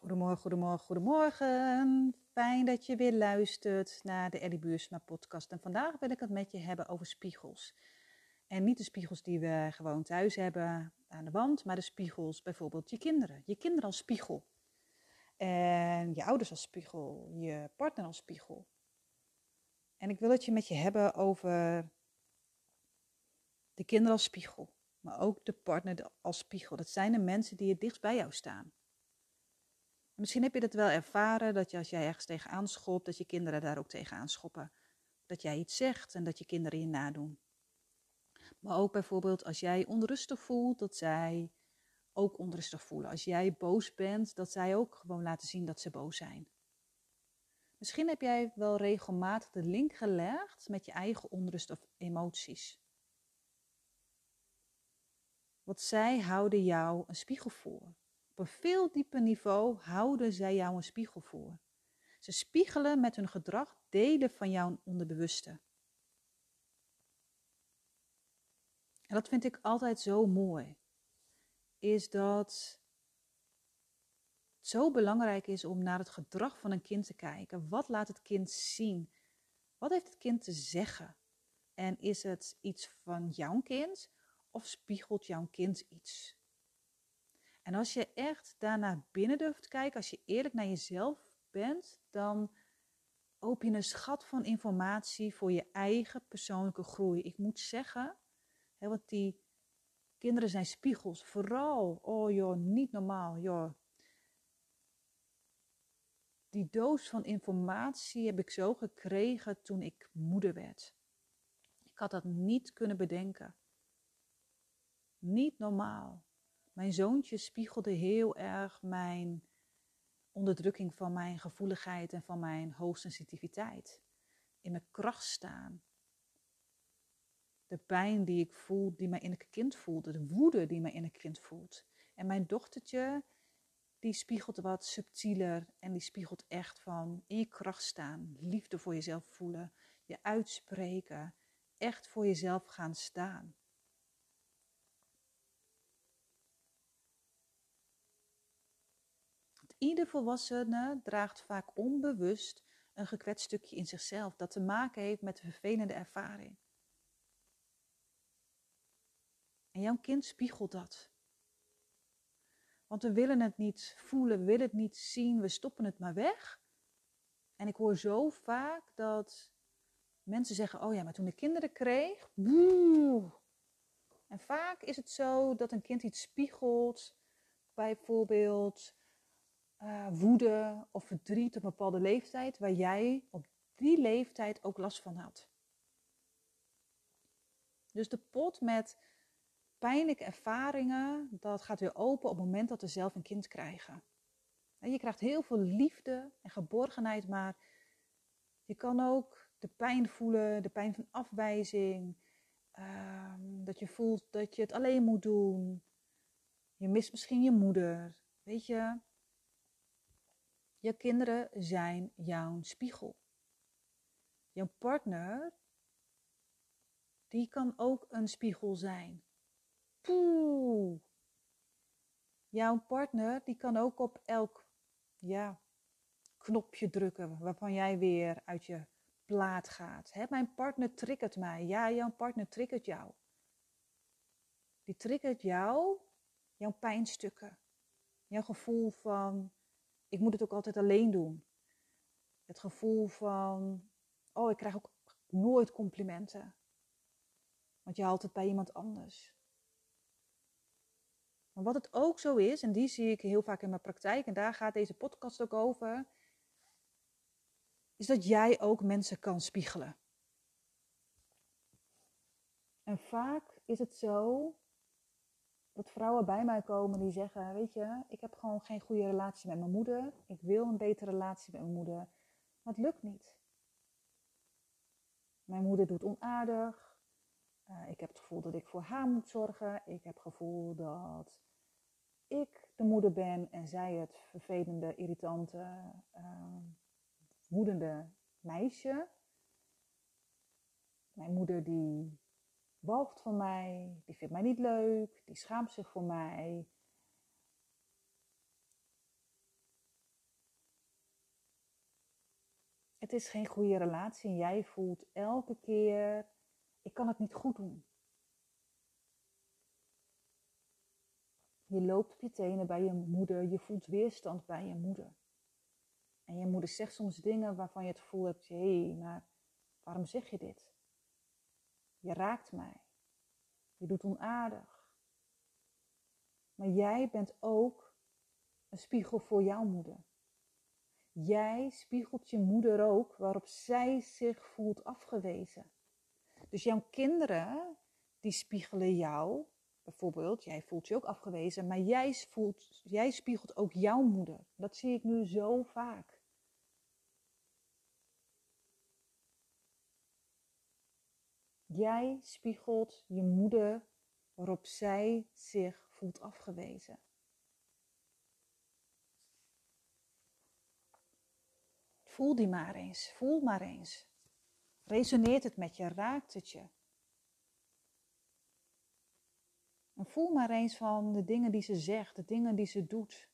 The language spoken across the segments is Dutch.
Goedemorgen, goedemorgen, goedemorgen. Fijn dat je weer luistert naar de Ellie Buursma podcast. En vandaag wil ik het met je hebben over spiegels. En niet de spiegels die we gewoon thuis hebben aan de wand, maar de spiegels bijvoorbeeld je kinderen. Je kinderen als spiegel. En je ouders als spiegel, je partner als spiegel. En ik wil het je met je hebben over de kinderen als spiegel, maar ook de partner als spiegel. Dat zijn de mensen die het dichtst bij jou staan. Misschien heb je dat wel ervaren, dat je als jij ergens tegenaan schopt, dat je kinderen daar ook tegenaan schoppen. Dat jij iets zegt en dat je kinderen je nadoen. Maar ook bijvoorbeeld als jij onrustig voelt, dat zij ook onrustig voelen. Als jij boos bent, dat zij ook gewoon laten zien dat ze boos zijn. Misschien heb jij wel regelmatig de link gelegd met je eigen onrust of emoties. Want zij houden jou een spiegel voor. Een veel dieper niveau houden zij jou een spiegel voor. Ze spiegelen met hun gedrag delen van jouw onderbewuste. En dat vind ik altijd zo mooi. Is dat het zo belangrijk is om naar het gedrag van een kind te kijken. Wat laat het kind zien? Wat heeft het kind te zeggen? En is het iets van jouw kind of spiegelt jouw kind iets? En als je echt daarna binnen durft kijken, als je eerlijk naar jezelf bent, dan open je een schat van informatie voor je eigen persoonlijke groei. Ik moet zeggen, hè, want die kinderen zijn spiegels. Vooral, oh joh, niet normaal, joh. Die doos van informatie heb ik zo gekregen toen ik moeder werd. Ik had dat niet kunnen bedenken. Niet normaal. Mijn zoontje spiegelde heel erg mijn onderdrukking van mijn gevoeligheid en van mijn hoogsensitiviteit. In mijn kracht staan. De pijn die ik voel, die mijn innerlijke kind voelde. De woede die mijn innerlijke kind voelt. En mijn dochtertje, die spiegelt wat subtieler en die spiegelt echt van in je kracht staan. Liefde voor jezelf voelen. Je uitspreken. Echt voor jezelf gaan staan. Ieder volwassene draagt vaak onbewust een gekwetst stukje in zichzelf dat te maken heeft met een vervelende ervaring. En jouw kind spiegelt dat. Want we willen het niet voelen, we willen het niet zien, we stoppen het maar weg. En ik hoor zo vaak dat mensen zeggen: Oh ja, maar toen ik kinderen kreeg. Boe. En vaak is het zo dat een kind iets spiegelt, bijvoorbeeld uh, woede of verdriet op een bepaalde leeftijd, waar jij op die leeftijd ook last van had. Dus de pot met pijnlijke ervaringen, dat gaat weer open op het moment dat we zelf een kind krijgen. je krijgt heel veel liefde en geborgenheid, maar je kan ook de pijn voelen, de pijn van afwijzing, ehm, dat je voelt dat je het alleen moet doen. Je mist misschien je moeder, weet je. Je kinderen zijn jouw spiegel. Jouw partner, die kan ook een spiegel zijn. Poeh. Jouw partner, die kan ook op elk ja, knopje drukken waarvan jij weer uit je plaat gaat. Hè, mijn partner triggert mij. Ja, jouw partner triggert jou. Die triggert jou, jouw pijnstukken. Jouw gevoel van ik moet het ook altijd alleen doen. Het gevoel van, oh, ik krijg ook nooit complimenten. Want je haalt het bij iemand anders. Maar wat het ook zo is, en die zie ik heel vaak in mijn praktijk, en daar gaat deze podcast ook over, is dat jij ook mensen kan spiegelen. En vaak is het zo dat vrouwen bij mij komen die zeggen: Weet je, ik heb gewoon geen goede relatie met mijn moeder. Ik wil een betere relatie met mijn moeder, maar het lukt niet. Mijn moeder doet onaardig. Uh, ik heb het gevoel dat ik voor haar moet zorgen. Ik heb het gevoel dat ik de moeder ben en zij het vervelende, irritante, uh, woedende meisje. Mijn moeder die walgt van mij, die vindt mij niet leuk, die schaamt zich voor mij. Het is geen goede relatie en jij voelt elke keer, ik kan het niet goed doen. Je loopt op je tenen bij je moeder, je voelt weerstand bij je moeder. En je moeder zegt soms dingen waarvan je het gevoel hebt, hé, hey, maar waarom zeg je dit? Je raakt mij. Je doet onaardig. Maar jij bent ook een spiegel voor jouw moeder. Jij spiegelt je moeder ook waarop zij zich voelt afgewezen. Dus jouw kinderen, die spiegelen jou. Bijvoorbeeld, jij voelt je ook afgewezen, maar jij, voelt, jij spiegelt ook jouw moeder. Dat zie ik nu zo vaak. Jij spiegelt je moeder waarop zij zich voelt afgewezen. Voel die maar eens, voel maar eens. Resoneert het met je, raakt het je? En voel maar eens van de dingen die ze zegt, de dingen die ze doet.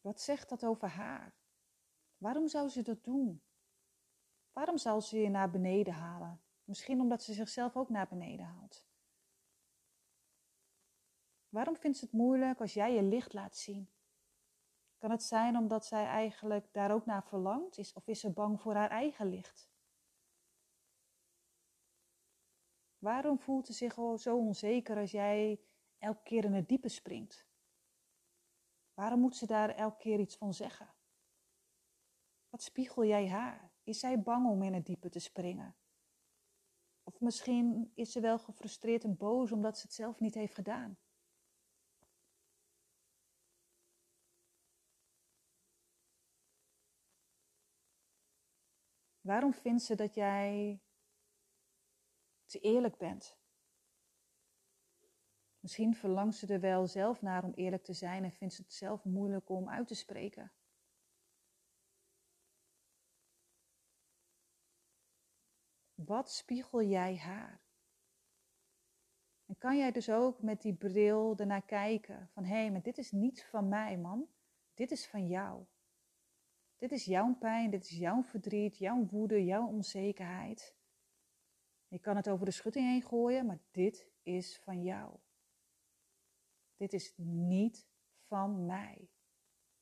Wat zegt dat over haar? Waarom zou ze dat doen? Waarom zal ze je naar beneden halen? Misschien omdat ze zichzelf ook naar beneden haalt. Waarom vindt ze het moeilijk als jij je licht laat zien? Kan het zijn omdat zij eigenlijk daar ook naar verlangt? Is, of is ze bang voor haar eigen licht? Waarom voelt ze zich zo onzeker als jij elke keer in het diepe springt? Waarom moet ze daar elke keer iets van zeggen? Wat spiegel jij haar? Is zij bang om in het diepe te springen? Of misschien is ze wel gefrustreerd en boos omdat ze het zelf niet heeft gedaan. Waarom vindt ze dat jij te eerlijk bent? Misschien verlangt ze er wel zelf naar om eerlijk te zijn en vindt ze het zelf moeilijk om uit te spreken. Wat spiegel jij haar? En kan jij dus ook met die bril ernaar kijken van hé, hey, maar dit is niet van mij, man. Dit is van jou. Dit is jouw pijn, dit is jouw verdriet, jouw woede, jouw onzekerheid. Je kan het over de schutting heen gooien, maar dit is van jou. Dit is niet van mij.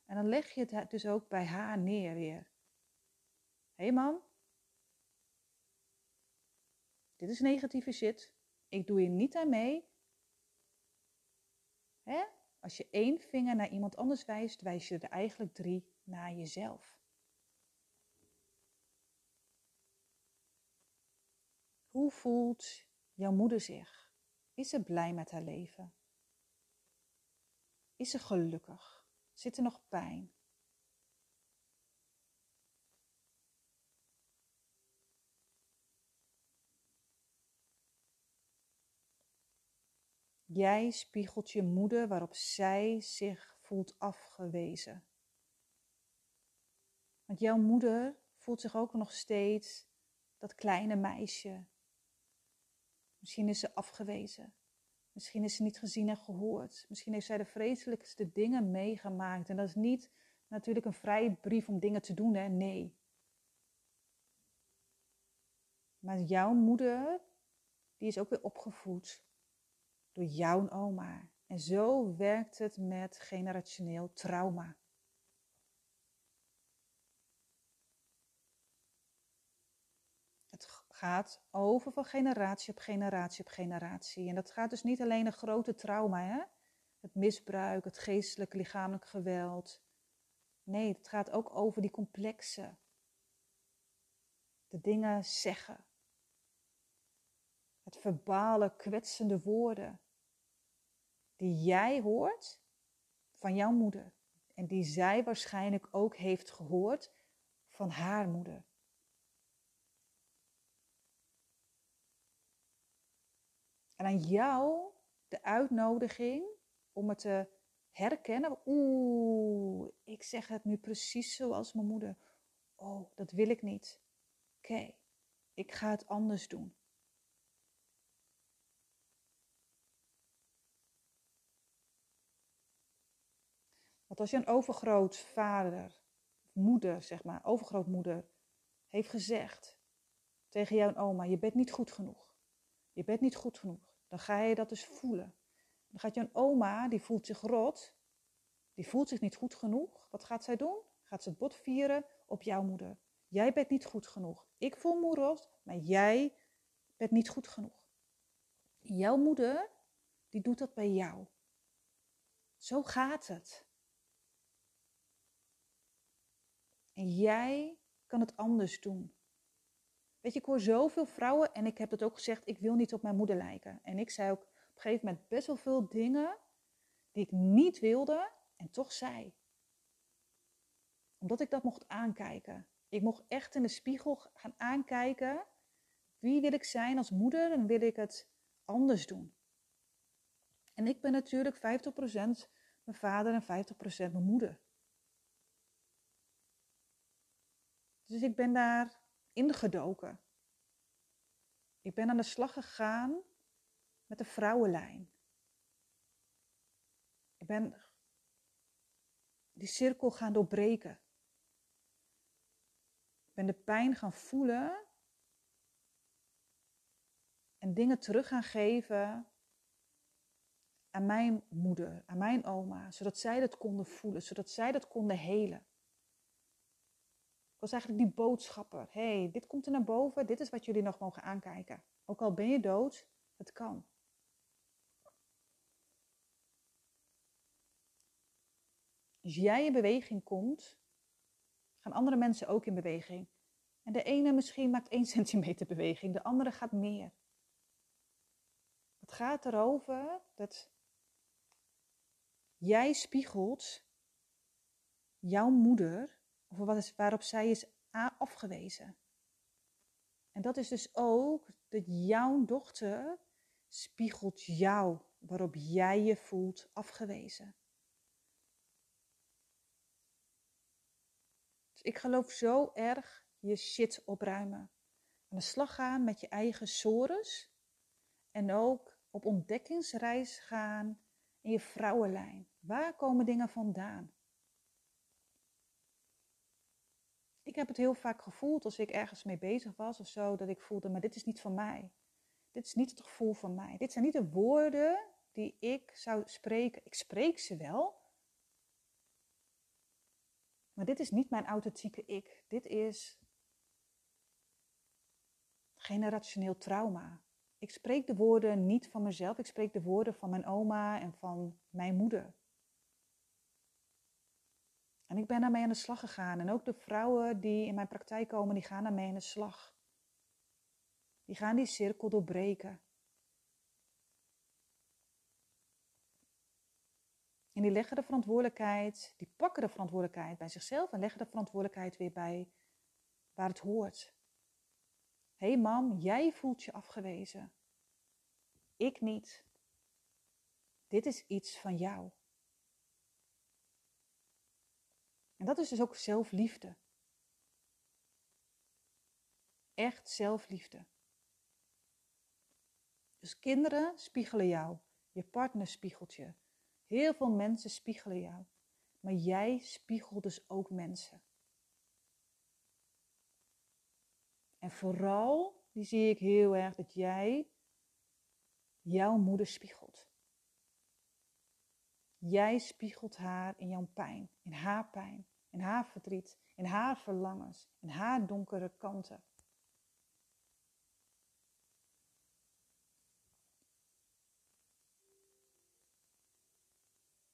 En dan leg je het dus ook bij haar neer weer. Hé hey man, dit is negatieve shit. Ik doe je niet aan mee. Hè? Als je één vinger naar iemand anders wijst, wijs je er eigenlijk drie naar jezelf. Hoe voelt jouw moeder zich? Is ze blij met haar leven? Is ze gelukkig? Zit er nog pijn? Jij spiegelt je moeder waarop zij zich voelt afgewezen. Want jouw moeder voelt zich ook nog steeds dat kleine meisje. Misschien is ze afgewezen. Misschien is ze niet gezien en gehoord. Misschien heeft zij de vreselijkste dingen meegemaakt. En dat is niet natuurlijk een vrije brief om dingen te doen, hè? Nee. Maar jouw moeder, die is ook weer opgevoed door jouw oma. En zo werkt het met generationeel trauma. Het gaat over van generatie op generatie op generatie. En dat gaat dus niet alleen een grote trauma, hè? het misbruik, het geestelijk, lichamelijk geweld. Nee, het gaat ook over die complexe. De dingen zeggen. Het verbale, kwetsende woorden die jij hoort van jouw moeder. En die zij waarschijnlijk ook heeft gehoord van haar moeder. En aan jou de uitnodiging om het te herkennen. Oeh, ik zeg het nu precies zoals mijn moeder. Oh, dat wil ik niet. Oké, ik ga het anders doen. Als je een overgrootvader, moeder zeg maar, overgrootmoeder, heeft gezegd tegen jouw oma, je bent niet goed genoeg. Je bent niet goed genoeg. Dan ga je dat dus voelen. Dan gaat jouw oma, die voelt zich rot, die voelt zich niet goed genoeg. Wat gaat zij doen? Gaat ze het bot vieren op jouw moeder. Jij bent niet goed genoeg. Ik voel me rot, maar jij bent niet goed genoeg. Jouw moeder, die doet dat bij jou. Zo gaat het. En jij kan het anders doen. Weet je, ik hoor zoveel vrouwen en ik heb het ook gezegd, ik wil niet op mijn moeder lijken. En ik zei ook op een gegeven moment best wel veel dingen die ik niet wilde en toch zei. Omdat ik dat mocht aankijken. Ik mocht echt in de spiegel gaan aankijken. Wie wil ik zijn als moeder en wil ik het anders doen? En ik ben natuurlijk 50% mijn vader en 50% mijn moeder. Dus ik ben daar ingedoken. Ik ben aan de slag gegaan met de vrouwenlijn. Ik ben die cirkel gaan doorbreken. Ik ben de pijn gaan voelen en dingen terug gaan geven aan mijn moeder, aan mijn oma, zodat zij dat konden voelen, zodat zij dat konden helen. Was eigenlijk die boodschapper. hey, dit komt er naar boven, dit is wat jullie nog mogen aankijken. Ook al ben je dood, het kan. Als jij in beweging komt, gaan andere mensen ook in beweging. En de ene misschien maakt één centimeter beweging, de andere gaat meer. Het gaat erover dat jij spiegelt jouw moeder over wat is, waarop zij is afgewezen. En dat is dus ook dat jouw dochter spiegelt jou waarop jij je voelt afgewezen. Dus ik geloof zo erg je shit opruimen. Aan de slag gaan met je eigen sores. En ook op ontdekkingsreis gaan in je vrouwenlijn. Waar komen dingen vandaan? Ik heb het heel vaak gevoeld als ik ergens mee bezig was of zo, dat ik voelde, maar dit is niet van mij. Dit is niet het gevoel van mij. Dit zijn niet de woorden die ik zou spreken. Ik spreek ze wel, maar dit is niet mijn authentieke ik. Dit is generationeel trauma. Ik spreek de woorden niet van mezelf, ik spreek de woorden van mijn oma en van mijn moeder. En ik ben daarmee aan de slag gegaan. En ook de vrouwen die in mijn praktijk komen, die gaan daarmee aan de slag. Die gaan die cirkel doorbreken. En die leggen de verantwoordelijkheid, die pakken de verantwoordelijkheid bij zichzelf en leggen de verantwoordelijkheid weer bij waar het hoort. Hé hey mam, jij voelt je afgewezen. Ik niet. Dit is iets van jou. En dat is dus ook zelfliefde. Echt zelfliefde. Dus kinderen spiegelen jou, je partner spiegelt je, heel veel mensen spiegelen jou, maar jij spiegelt dus ook mensen. En vooral, die zie ik heel erg, dat jij jouw moeder spiegelt. Jij spiegelt haar in jouw pijn, in haar pijn, in haar verdriet, in haar verlangens, in haar donkere kanten.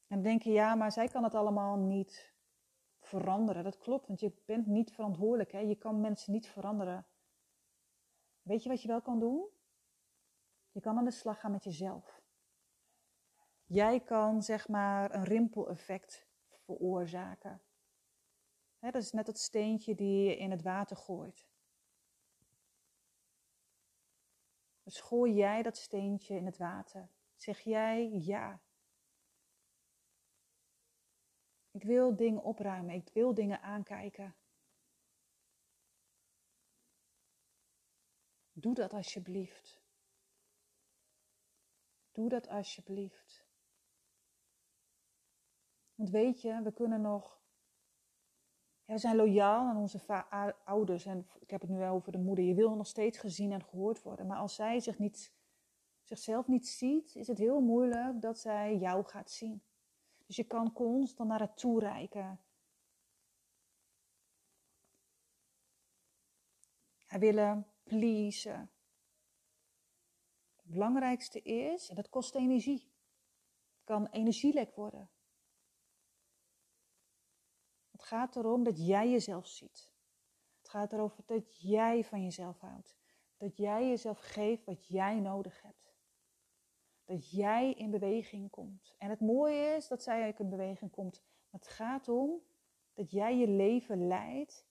En denken, ja, maar zij kan het allemaal niet veranderen. Dat klopt, want je bent niet verantwoordelijk. Hè? Je kan mensen niet veranderen. Weet je wat je wel kan doen? Je kan aan de slag gaan met jezelf. Jij kan zeg maar een rimpeleffect veroorzaken. dat is net dat steentje die je in het water gooit. Dus gooi jij dat steentje in het water. Zeg jij ja. Ik wil dingen opruimen. Ik wil dingen aankijken. Doe dat alsjeblieft. Doe dat alsjeblieft. Want weet je, we kunnen nog. We zijn loyaal aan onze ouders. En ik heb het nu wel over de moeder. Je wil nog steeds gezien en gehoord worden. Maar als zij zich niet, zichzelf niet ziet, is het heel moeilijk dat zij jou gaat zien. Dus je kan constant naar het toereiken. Hij willen pleasen. Het belangrijkste is, en dat kost energie. Het kan energielek worden. Het gaat erom dat jij jezelf ziet. Het gaat erover dat jij van jezelf houdt. Dat jij jezelf geeft wat jij nodig hebt. Dat jij in beweging komt. En het mooie is dat zij ook in beweging komt. Maar het gaat om dat jij je leven leidt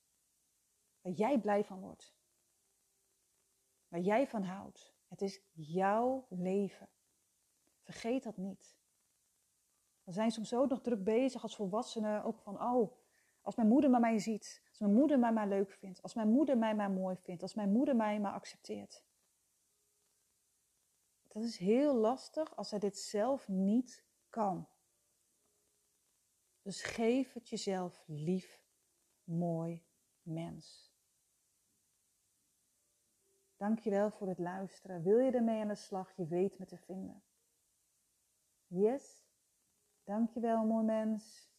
waar jij blij van wordt. Waar jij van houdt. Het is jouw leven. Vergeet dat niet. We zijn soms zo nog druk bezig als volwassenen, ook van, oh, als mijn moeder mij ziet, als mijn moeder mij maar leuk vindt, als mijn moeder mij maar mooi vindt, als mijn moeder mij maar accepteert. Dat is heel lastig als zij dit zelf niet kan. Dus geef het jezelf lief, mooi mens. Dankjewel voor het luisteren. Wil je ermee aan de slag? Je weet me te vinden. Yes? Dankjewel, mooi mens.